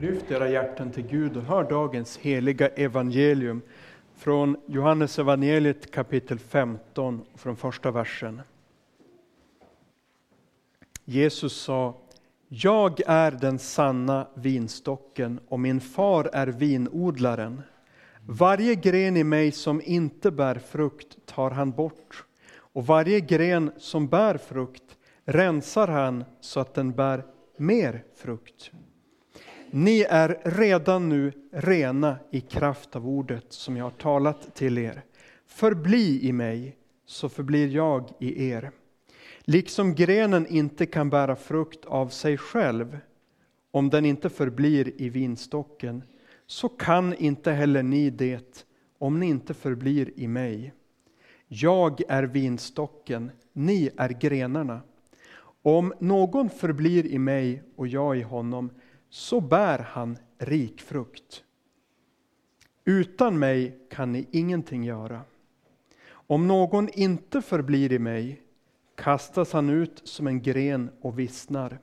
Lyft era hjärtan till Gud och hör dagens heliga evangelium från Johannes evangeliet kapitel 15 från första versen. Jesus sa Jag är den sanna vinstocken och min far är vinodlaren. Varje gren i mig som inte bär frukt tar han bort och varje gren som bär frukt rensar han så att den bär mer frukt. Ni är redan nu rena i kraft av ordet som jag har talat till er. Förbli i mig, så förblir jag i er. Liksom grenen inte kan bära frukt av sig själv om den inte förblir i vinstocken, så kan inte heller ni det om ni inte förblir i mig. Jag är vinstocken, ni är grenarna. Om någon förblir i mig och jag i honom, så bär han rik frukt. Utan mig kan ni ingenting göra. Om någon inte förblir i mig kastas han ut som en gren och vissnar.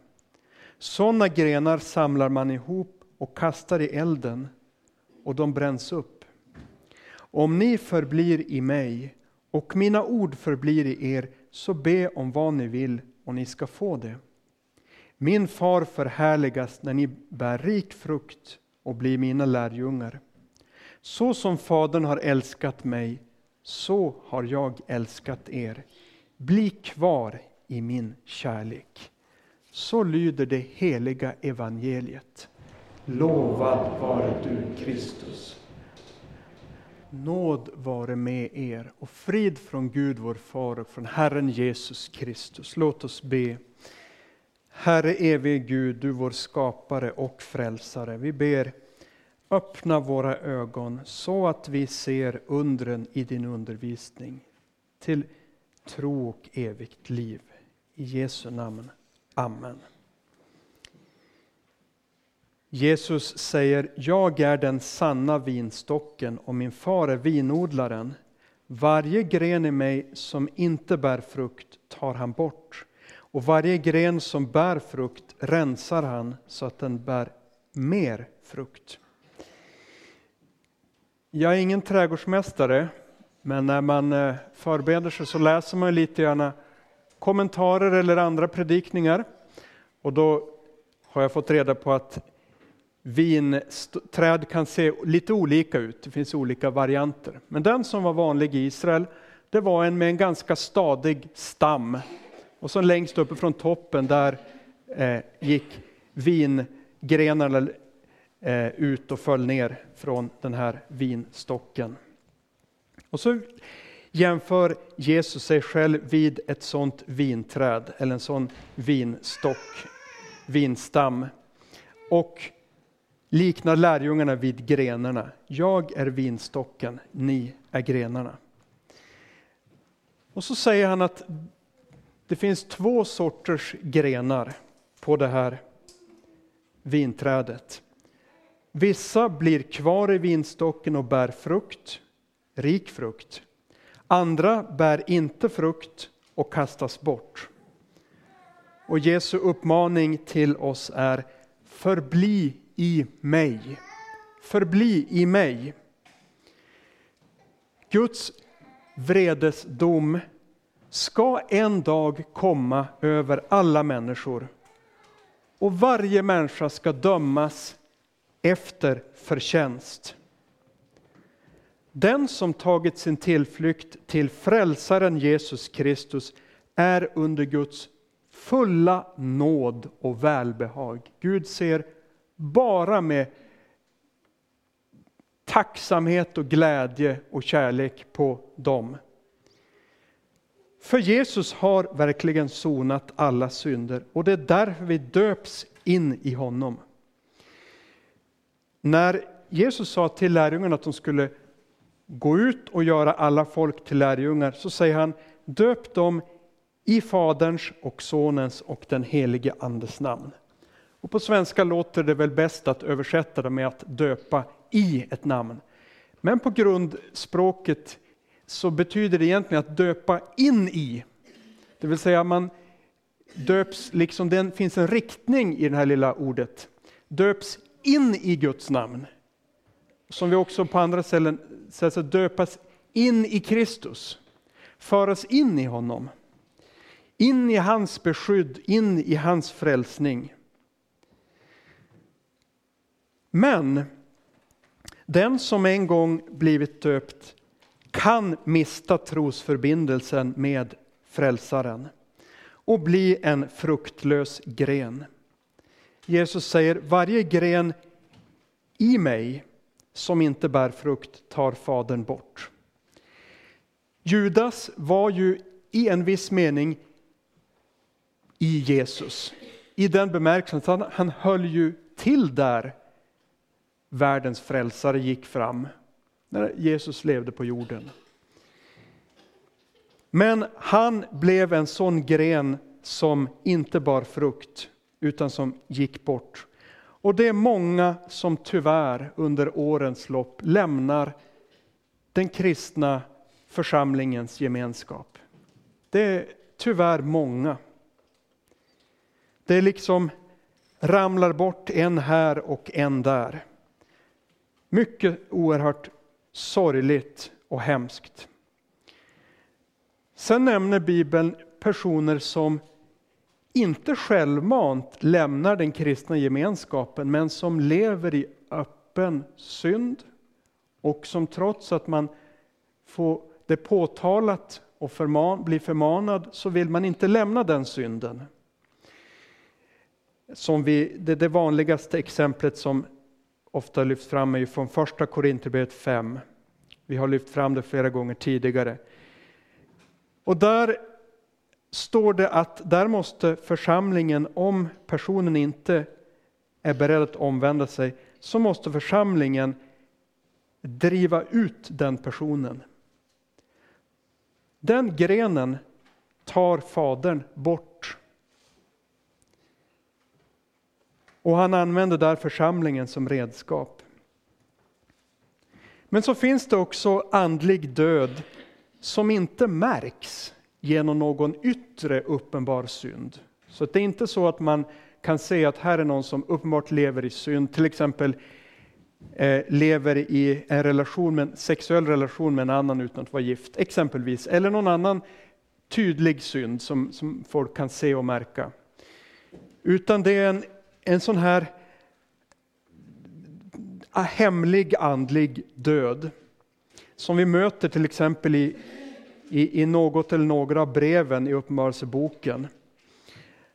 Sådana grenar samlar man ihop och kastar i elden och de bränns upp. Om ni förblir i mig och mina ord förblir i er, så be om vad ni vill och ni ska få det. Min far förhärligas när ni bär rik frukt och blir mina lärjungar. Så som Fadern har älskat mig, så har jag älskat er. Bli kvar i min kärlek. Så lyder det heliga evangeliet. Lovad vare du, Kristus. Nåd vare med er och frid från Gud vår Far och från Herren Jesus Kristus. Låt oss be. Herre evige Gud, du vår skapare och frälsare. Vi ber, öppna våra ögon så att vi ser undren i din undervisning till tro och evigt liv. I Jesu namn. Amen. Jesus säger, jag är den sanna vinstocken och min far är vinodlaren. Varje gren i mig som inte bär frukt tar han bort och varje gren som bär frukt rensar han så att den bär mer frukt. Jag är ingen trädgårdsmästare, men när man eh, förbereder sig så läser man lite gärna kommentarer eller andra predikningar. Och då har jag fått reda på att vinträd kan se lite olika ut, det finns olika varianter. Men den som var vanlig i Israel, det var en med en ganska stadig stam. Och så längst uppe från toppen där eh, gick vingrenarna eh, ut och föll ner från den här vinstocken. Och så jämför Jesus sig själv vid ett sånt vinträd eller en sån vinstock, vinstam. Och liknar lärjungarna vid grenarna. Jag är vinstocken, ni är grenarna. Och så säger han att det finns två sorters grenar på det här vinträdet. Vissa blir kvar i vinstocken och bär frukt, rik frukt. Andra bär inte frukt och kastas bort. Och Jesu uppmaning till oss är förbli i mig. Förbli i mig. Guds vredesdom ska en dag komma över alla människor. Och varje människa ska dömas efter förtjänst. Den som tagit sin tillflykt till frälsaren Jesus Kristus är under Guds fulla nåd och välbehag. Gud ser bara med tacksamhet och glädje och kärlek på dem. För Jesus har verkligen sonat alla synder och det är därför vi döps in i honom. När Jesus sa till lärjungarna att de skulle gå ut och göra alla folk till lärjungar så säger han döp dem i Faderns och Sonens och den helige Andes namn. Och på svenska låter det väl bäst att översätta det med att döpa i ett namn. Men på grundspråket så betyder det egentligen att döpa in i. Det vill säga man döps, liksom det finns en riktning i det här lilla ordet. Döps in i Guds namn. Som vi också på andra ställen säger, döpas in i Kristus. Föras in i honom. In i hans beskydd, in i hans frälsning. Men den som en gång blivit döpt kan mista trosförbindelsen med frälsaren och bli en fruktlös gren. Jesus säger, varje gren i mig som inte bär frukt tar Fadern bort. Judas var ju i en viss mening i Jesus. I den bemärkelsen att han höll ju till där världens frälsare gick fram när Jesus levde på jorden. Men han blev en sån gren som inte bar frukt utan som gick bort. Och det är många som tyvärr under årens lopp lämnar den kristna församlingens gemenskap. Det är tyvärr många. Det liksom ramlar bort en här och en där. Mycket oerhört sorgligt och hemskt. Sen nämner Bibeln personer som inte självmant lämnar den kristna gemenskapen men som lever i öppen synd och som trots att man får det påtalat och förman, blir förmanad så vill man inte lämna den synden. Som vi, det, det vanligaste exemplet som ofta lyfts fram är från första Korinthierbrevet 5. Vi har lyft fram det flera gånger tidigare. Och där står det att där måste församlingen, om personen inte är beredd att omvända sig, så måste församlingen driva ut den personen. Den grenen tar Fadern bort. Och han använder där församlingen som redskap. Men så finns det också andlig död som inte märks genom någon yttre uppenbar synd. Så det är inte så att man kan se att här är någon som uppenbart lever i synd, till exempel eh, lever i en relation med, sexuell relation med en annan utan att vara gift, exempelvis. Eller någon annan tydlig synd som, som folk kan se och märka. Utan det är en, en sån här ah, hemlig andlig död som vi möter till exempel i i, i något eller några av breven i Uppenbarelseboken.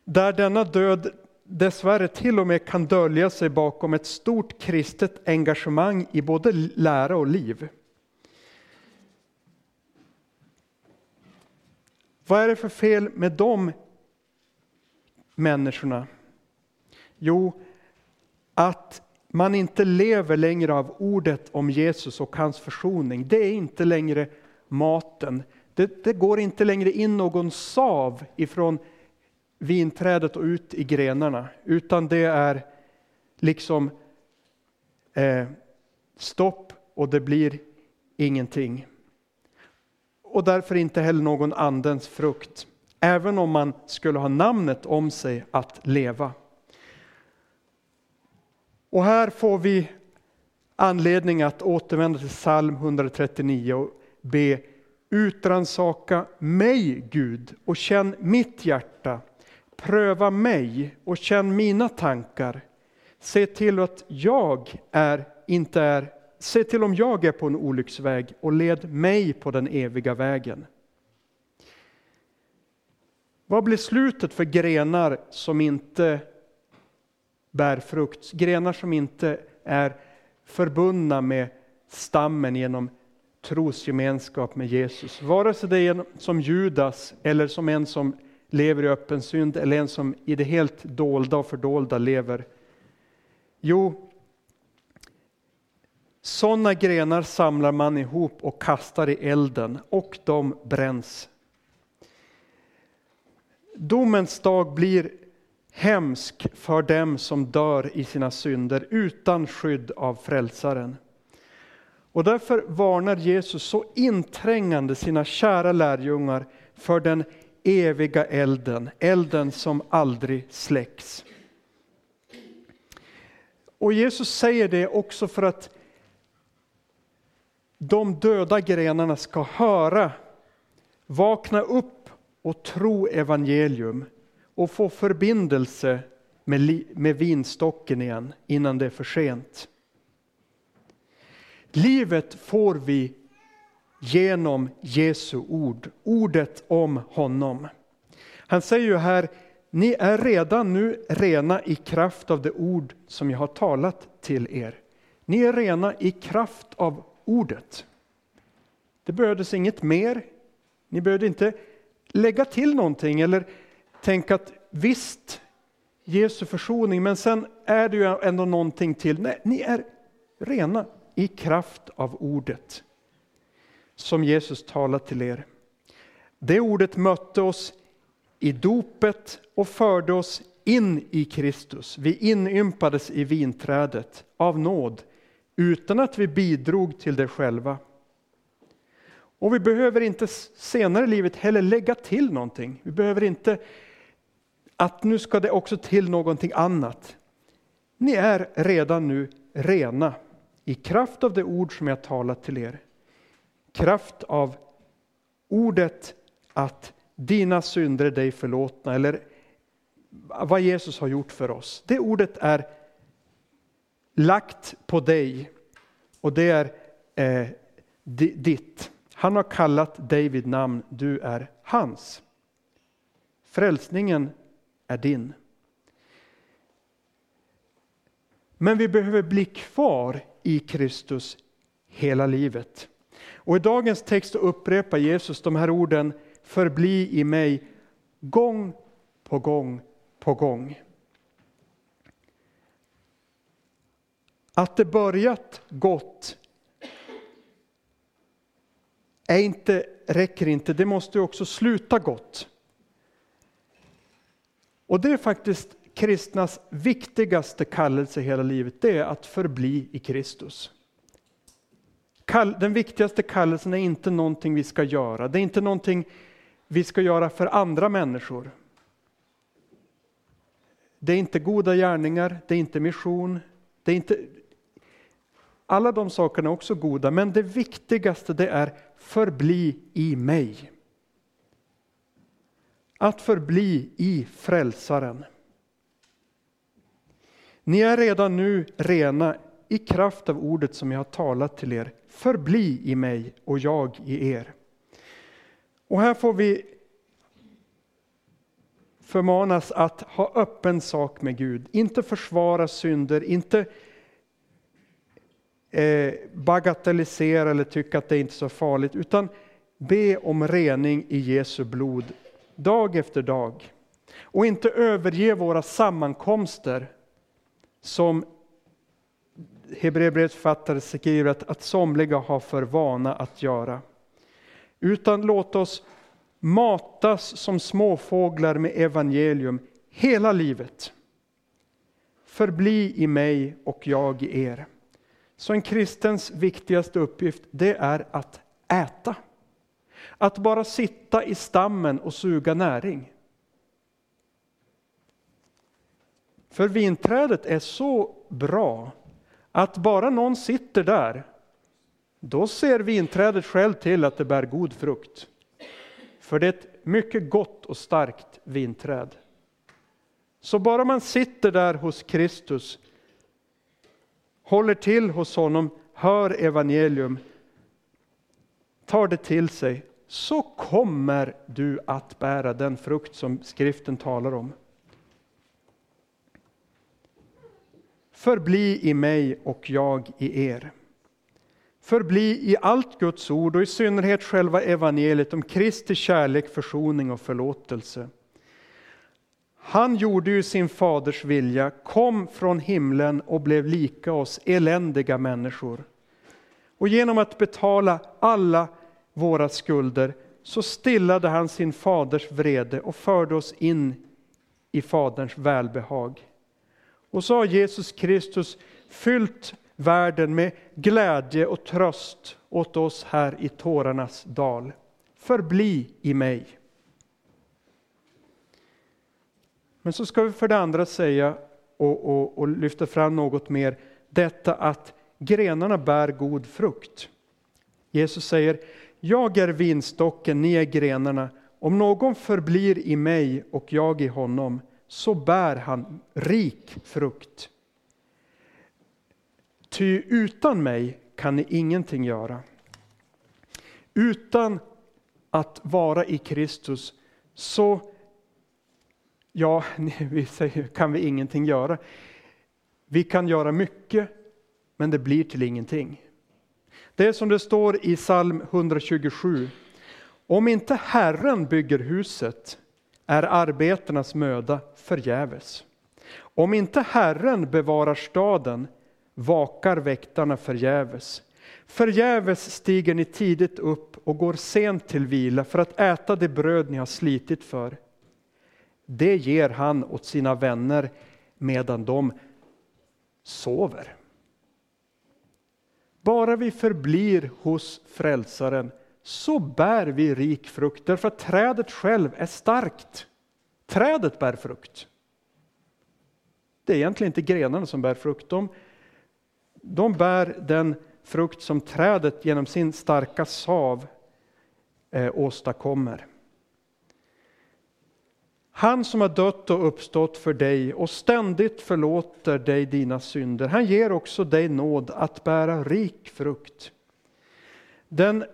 Där denna död dessvärre till och med kan dölja sig bakom ett stort kristet engagemang i både lära och liv. Vad är det för fel med de människorna? Jo, att man inte lever längre av ordet om Jesus och hans försoning. Det är inte längre maten, det, det, går inte längre in någon sav ifrån vinträdet och ut i grenarna, utan det är liksom eh, stopp och det blir ingenting. Och därför inte heller någon andens frukt, även om man skulle ha namnet om sig att leva. Och här får vi anledning att återvända till psalm 139 och be Utransaka mig, Gud, och känn mitt hjärta. Pröva mig och känn mina tankar. Se till att jag är, inte är, se till om jag är på en olycksväg och led mig på den eviga vägen. Vad blir slutet för grenar som inte bär frukt? Grenar som inte är förbundna med stammen genom trosgemenskap med Jesus. Vare sig det är som Judas eller som en som lever i öppen synd eller en som i det helt dolda och fördolda lever. Jo, sådana grenar samlar man ihop och kastar i elden och de bränns. Domens dag blir hemsk för dem som dör i sina synder utan skydd av frälsaren. Och därför varnar Jesus så inträngande sina kära lärjungar för den eviga elden, elden som aldrig släcks. Och Jesus säger det också för att de döda grenarna ska höra, vakna upp och tro evangelium och få förbindelse med, med vinstocken igen innan det är för sent. Livet får vi genom Jesu ord, ordet om honom. Han säger ju här, ni är redan nu rena i kraft av det ord som jag har talat till er. Ni är rena i kraft av ordet. Det behövdes inget mer. Ni behövde inte lägga till någonting eller tänka att visst, Jesu försoning, men sen är det ju ändå någonting till. Nej, ni är rena i kraft av ordet som Jesus talat till er. Det ordet mötte oss i dopet och förde oss in i Kristus. Vi inympades i vinträdet av nåd utan att vi bidrog till det själva. Och vi behöver inte senare i livet heller lägga till någonting. Vi behöver inte att nu ska det också till någonting annat. Ni är redan nu rena i kraft av det ord som jag talat till er. Kraft av ordet att dina synder är dig förlåtna eller vad Jesus har gjort för oss. Det ordet är lagt på dig och det är eh, ditt. Han har kallat dig vid namn, du är hans. Frälsningen är din. Men vi behöver bli kvar i Kristus hela livet. Och i dagens text upprepar Jesus de här orden förbli i mig gång på gång på gång. Att det börjat gott är inte, räcker inte, det måste också sluta gott. Och det är faktiskt kristnas viktigaste kallelse i hela livet, det är att förbli i Kristus. Den viktigaste kallelsen är inte någonting vi ska göra, det är inte någonting vi ska göra för andra människor. Det är inte goda gärningar, det är inte mission, det är inte... Alla de sakerna är också goda, men det viktigaste det är förbli i mig. Att förbli i frälsaren. Ni är redan nu rena i kraft av ordet som jag har talat till er. Förbli i mig och jag i er. Och här får vi förmanas att ha öppen sak med Gud, inte försvara synder, inte eh, bagatellisera eller tycka att det inte är så farligt, utan be om rening i Jesu blod dag efter dag. Och inte överge våra sammankomster som Hebreerbrevets författare skriver att, att somliga har för vana att göra. Utan låt oss matas som småfåglar med evangelium hela livet. Förbli i mig och jag i er. Så en kristens viktigaste uppgift det är att äta. Att bara sitta i stammen och suga näring. För vinträdet är så bra att bara någon sitter där, då ser vinträdet själv till att det bär god frukt. För det är ett mycket gott och starkt vinträd. Så bara man sitter där hos Kristus, håller till hos honom, hör evangelium, tar det till sig, så kommer du att bära den frukt som skriften talar om. Förbli i mig och jag i er. Förbli i allt Guds ord och i synnerhet själva evangeliet om Kristi kärlek, försoning och förlåtelse. Han gjorde ju sin faders vilja, kom från himlen och blev lika oss eländiga människor. Och genom att betala alla våra skulder så stillade han sin faders vrede och förde oss in i Faderns välbehag. Och så har Jesus Kristus fyllt världen med glädje och tröst åt oss här i tårarnas dal. Förbli i mig. Men så ska vi för det andra säga, och, och, och lyfta fram något mer, detta att grenarna bär god frukt. Jesus säger, jag är vinstocken, ni är grenarna. Om någon förblir i mig och jag i honom, så bär han rik frukt. Ty utan mig kan ni ingenting göra. Utan att vara i Kristus så ja, vi säger, kan vi ingenting göra. Vi kan göra mycket, men det blir till ingenting. Det är som det står i psalm 127. Om inte Herren bygger huset är arbetarnas möda förgäves. Om inte Herren bevarar staden vakar väktarna förgäves. Förgäves stiger ni tidigt upp och går sent till vila för att äta det bröd ni har slitit för. Det ger han åt sina vänner medan de sover. Bara vi förblir hos frälsaren så bär vi rik frukt, därför att trädet själv är starkt. Trädet bär frukt. Det är egentligen inte grenarna som bär frukt. De, de bär den frukt som trädet genom sin starka sav eh, åstadkommer. Han som har dött och uppstått för dig och ständigt förlåter dig dina synder, han ger också dig nåd att bära rik frukt. Den,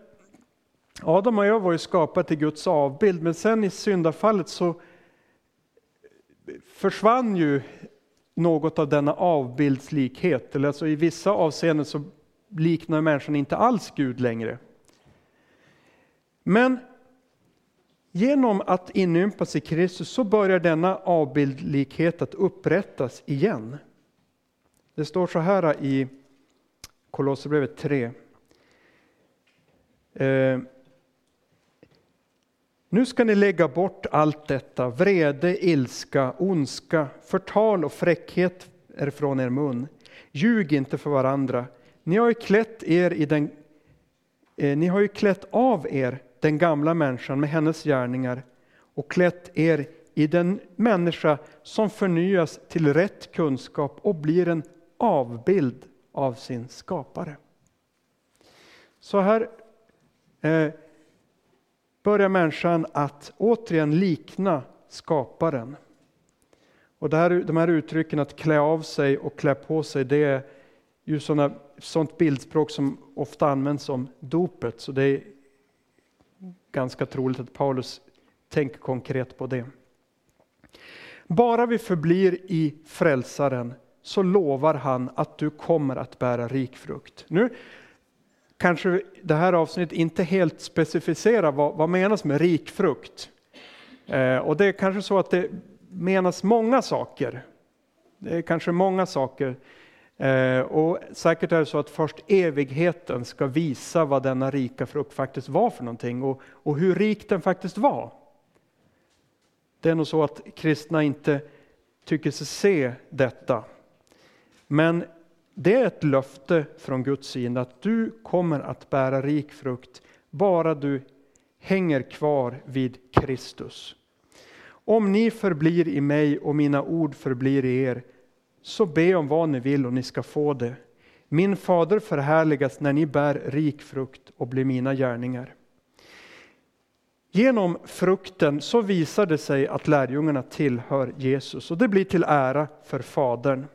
Adam och jag var ju skapade till Guds avbild, men sen i syndafallet så försvann ju något av denna avbildslikhet. Eller alltså I vissa avseenden så liknar människan inte alls Gud längre. Men Genom att inympas i Kristus så börjar denna avbildlikhet att upprättas igen. Det står så här i Kolosserbrevet 3. Eh, nu ska ni lägga bort allt detta, vrede, ilska, ondska, förtal och fräckhet är från er mun. Ljug inte för varandra. Ni har ju klätt, er i den, eh, ni har ju klätt av er den gamla människan med hennes gärningar och klätt er i den människa som förnyas till rätt kunskap och blir en avbild av sin skapare. Så här eh, börjar människan att återigen likna skaparen. Och det här, de här uttrycken att klä av sig och klä på sig, det är ju sådana, sånt bildspråk som ofta används om dopet. Så det ganska troligt att Paulus tänker konkret på det. Bara vi förblir i frälsaren så lovar han att du kommer att bära rik frukt. Nu kanske det här avsnittet inte helt specificerar vad, vad menas med rik frukt. Eh, och det är kanske så att det menas många saker. Det är kanske många saker Eh, och säkert är det så att först evigheten ska visa vad denna rika frukt faktiskt var för någonting och, och hur rik den faktiskt var. Det är nog så att kristna inte tycker sig se detta. Men det är ett löfte från Guds sida att du kommer att bära rik frukt bara du hänger kvar vid Kristus. Om ni förblir i mig och mina ord förblir i er så be om vad ni vill och ni ska få det. Min fader förhärligas när ni bär rik frukt och blir mina gärningar. Genom frukten så visar det sig att lärjungarna tillhör Jesus och det blir till ära för Fadern.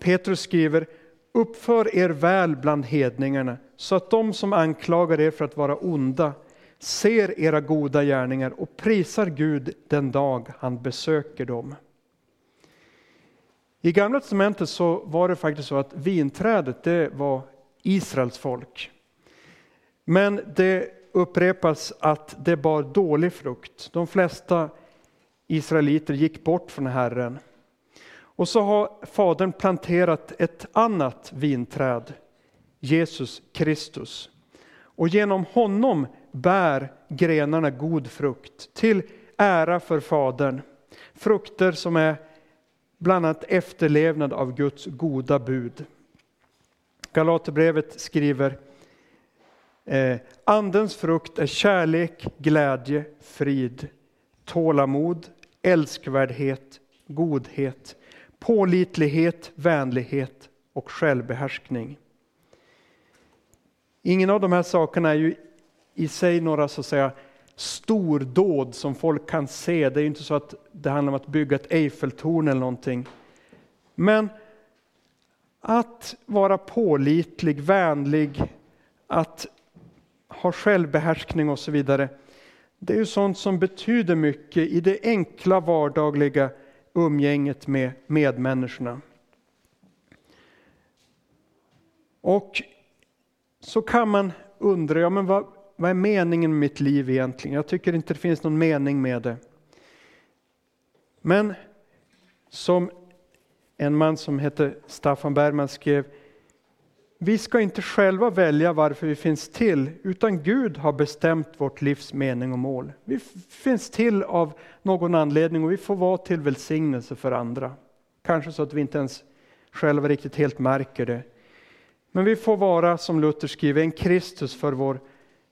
Petrus skriver, uppför er väl bland hedningarna så att de som anklagar er för att vara onda ser era goda gärningar och prisar Gud den dag han besöker dem. I Gamla testamentet så var det faktiskt så att vinträdet det var Israels folk. Men det upprepas att det bar dålig frukt. De flesta israeliter gick bort från Herren. Och så har Fadern planterat ett annat vinträd, Jesus Kristus. Och genom honom bär grenarna god frukt till ära för Fadern. Frukter som är bland annat efterlevnad av Guds goda bud. Galaterbrevet skriver eh, Andens frukt är kärlek, glädje, frid, tålamod, älskvärdhet, godhet, pålitlighet, vänlighet och självbehärskning. Ingen av de här sakerna är ju i sig några så att säga stordåd som folk kan se. Det är ju inte så att det handlar om att bygga ett Eiffeltorn eller någonting. Men att vara pålitlig, vänlig, att ha självbehärskning och så vidare. Det är ju sånt som betyder mycket i det enkla vardagliga umgänget med medmänniskorna. Och så kan man undra, ja men vad, vad är meningen med mitt liv egentligen? Jag tycker inte det finns någon mening med det. Men som en man som heter Staffan Bergman skrev, vi ska inte själva välja varför vi finns till, utan Gud har bestämt vårt livs mening och mål. Vi finns till av någon anledning och vi får vara till välsignelse för andra. Kanske så att vi inte ens själva riktigt helt märker det. Men vi får vara, som Luther skriver, en Kristus för vår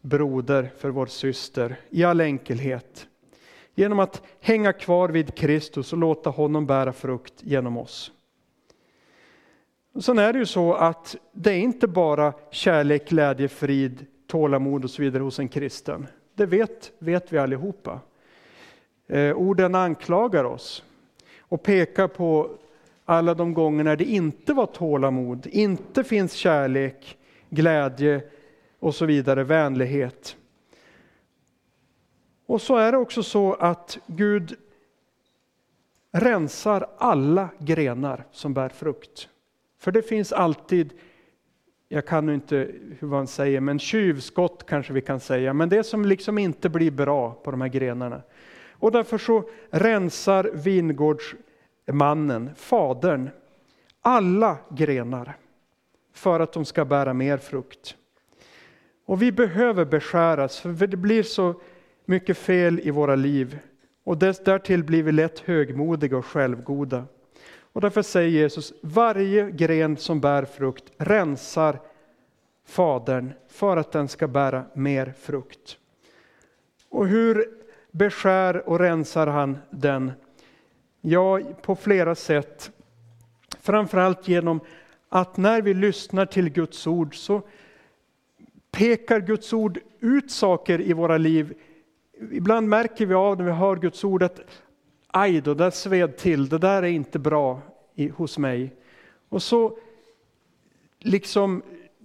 broder, för vår syster, i all enkelhet. Genom att hänga kvar vid Kristus och låta honom bära frukt genom oss. Sen är det ju så att det är inte bara kärlek, glädje, frid, tålamod och så vidare hos en kristen. Det vet, vet vi allihopa. Eh, orden anklagar oss och pekar på alla de gånger när det inte var tålamod, inte finns kärlek, glädje och så vidare, vänlighet. Och så är det också så att Gud rensar alla grenar som bär frukt. För det finns alltid, jag kan nu inte hur man säger, men tjuvskott kanske vi kan säga, men det som liksom inte blir bra på de här grenarna. Och därför så rensar vingårdsmannen, fadern, alla grenar för att de ska bära mer frukt. Och vi behöver beskäras, för det blir så mycket fel i våra liv. Och därtill blir vi lätt högmodiga och självgoda. Och därför säger Jesus, varje gren som bär frukt rensar Fadern för att den ska bära mer frukt. Och hur beskär och rensar han den? Ja, på flera sätt. Framförallt genom att när vi lyssnar till Guds ord så pekar Guds ord ut saker i våra liv. Ibland märker vi av när vi hör Guds ord att aj då, där sved till, det där är inte bra i, hos mig. Och så liksom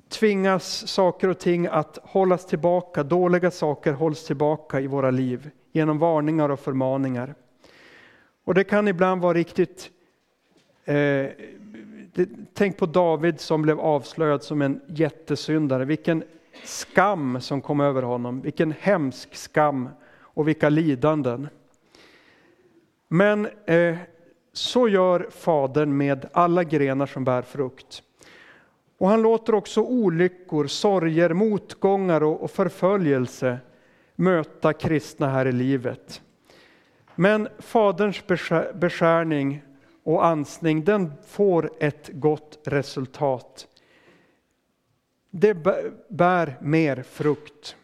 tvingas saker och ting att hållas tillbaka, dåliga saker hålls tillbaka i våra liv genom varningar och förmaningar. Och det kan ibland vara riktigt eh, Tänk på David som blev avslöjad som en jättesyndare. Vilken skam som kom över honom, vilken hemsk skam och vilka lidanden. Men eh, så gör Fadern med alla grenar som bär frukt. Och han låter också olyckor, sorger, motgångar och förföljelse möta kristna här i livet. Men Faderns beskärning och ansning, den får ett gott resultat. Det bär mer frukt.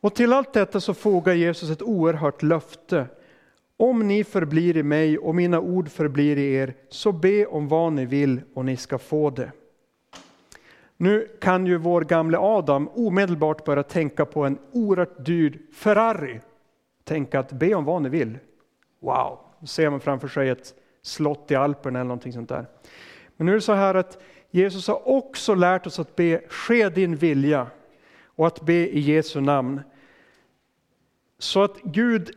Och till allt detta så fogar Jesus ett oerhört löfte om ni förblir i mig och mina ord förblir i er, så be om vad ni vill och ni ska få det. Nu kan ju vår gamle Adam omedelbart börja tänka på en oerhört dyr Ferrari. Tänka att be om vad ni vill. Wow, då ser man framför sig ett slott i Alperna eller någonting sånt där. Men nu är det så här att Jesus har också lärt oss att be, ske din vilja och att be i Jesu namn. Så att Gud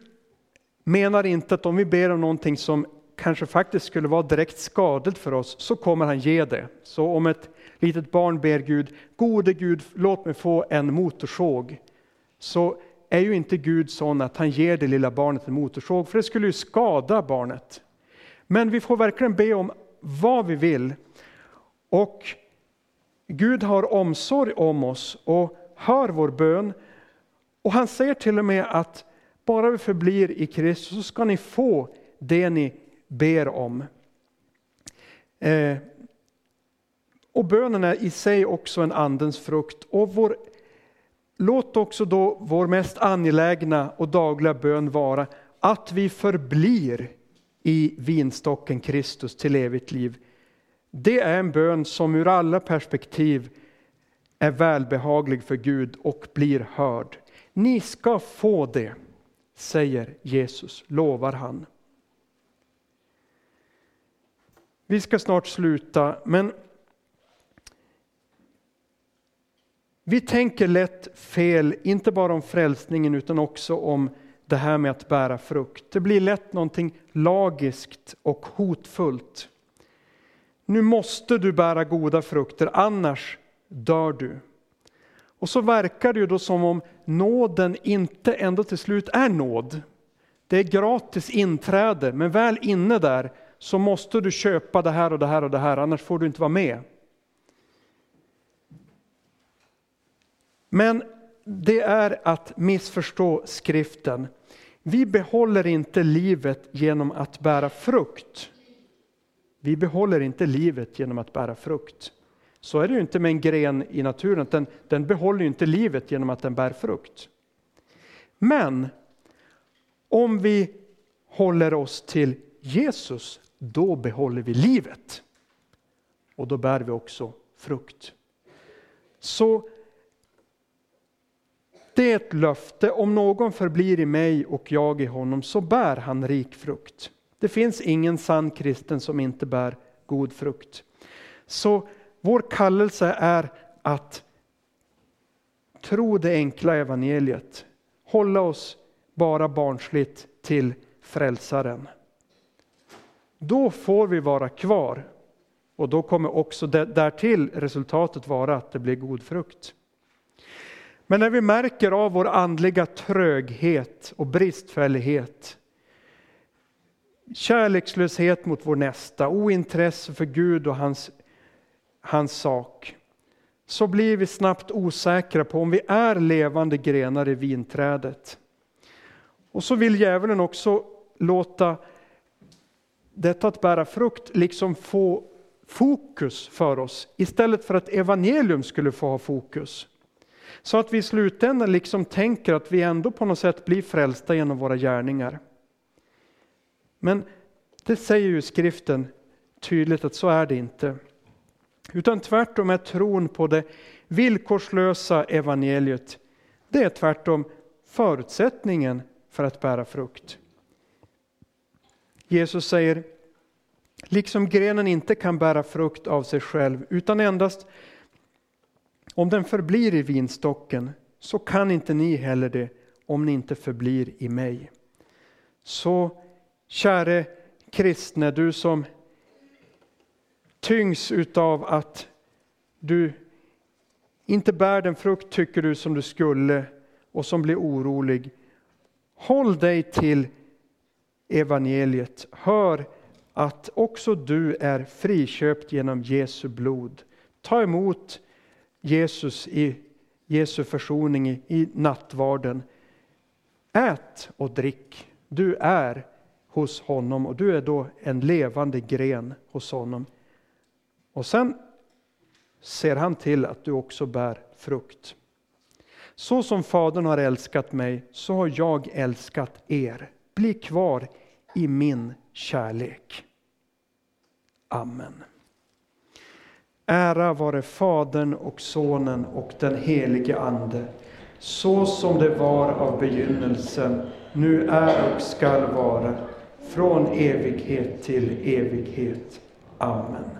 menar inte att om vi ber om någonting som kanske faktiskt skulle vara direkt skadligt för oss, så kommer han ge det. Så om ett litet barn ber Gud, gode Gud, låt mig få en motorsåg, så är ju inte Gud sån att han ger det lilla barnet en motorsåg, för det skulle ju skada barnet. Men vi får verkligen be om vad vi vill. Och Gud har omsorg om oss och hör vår bön. Och han säger till och med att bara vi förblir i Kristus så ska ni få det ni ber om. Eh, och bönen är i sig också en andens frukt. Och vår, låt också då vår mest angelägna och dagliga bön vara att vi förblir i vinstocken Kristus till evigt liv. Det är en bön som ur alla perspektiv är välbehaglig för Gud och blir hörd. Ni ska få det, säger Jesus, lovar han. Vi ska snart sluta, men vi tänker lätt fel, inte bara om frälsningen utan också om det här med att bära frukt. Det blir lätt någonting lagiskt och hotfullt. Nu måste du bära goda frukter, annars dör du. Och så verkar det ju då som om nåden inte ändå till slut är nåd. Det är gratis inträde, men väl inne där så måste du köpa det här och det här och det här, annars får du inte vara med. Men det är att missförstå skriften. Vi behåller inte livet genom att bära frukt. Vi behåller inte livet genom att bära frukt. Så är det ju inte med en gren i naturen, den, den behåller ju inte livet genom att den bär frukt. Men om vi håller oss till Jesus, då behåller vi livet. Och då bär vi också frukt. Så det är ett löfte, om någon förblir i mig och jag i honom så bär han rik frukt. Det finns ingen sann kristen som inte bär god frukt. Så vår kallelse är att tro det enkla evangeliet, hålla oss bara barnsligt till frälsaren. Då får vi vara kvar och då kommer också därtill resultatet vara att det blir god frukt. Men när vi märker av vår andliga tröghet och bristfällighet, kärlekslöshet mot vår nästa, ointresse för Gud och hans, hans sak, så blir vi snabbt osäkra på om vi är levande grenar i vinträdet. Och så vill djävulen också låta detta att bära frukt liksom få fokus för oss istället för att evangelium skulle få ha fokus. Så att vi i slutändan liksom tänker att vi ändå på något sätt blir frälsta genom våra gärningar. Men det säger ju skriften tydligt att så är det inte. Utan tvärtom är tron på det villkorslösa evangeliet, det är tvärtom förutsättningen för att bära frukt. Jesus säger, liksom grenen inte kan bära frukt av sig själv utan endast om den förblir i vinstocken så kan inte ni heller det om ni inte förblir i mig. Så käre kristne, du som tyngs utav att du inte bär den frukt, tycker du, som du skulle och som blir orolig. Håll dig till evangeliet. Hör att också du är friköpt genom Jesu blod. Ta emot Jesus i Jesu försoning i, nattvarden. Ät och drick. Du är hos honom och du är då en levande gren hos honom. Och sen ser han till att du också bär frukt. Så som Fadern har älskat mig, så har jag älskat er. Bli kvar i min kärlek. Amen. Ära vare Fadern och Sonen och den helige Ande, så som det var av begynnelsen, nu är och skall vara, från evighet till evighet. Amen.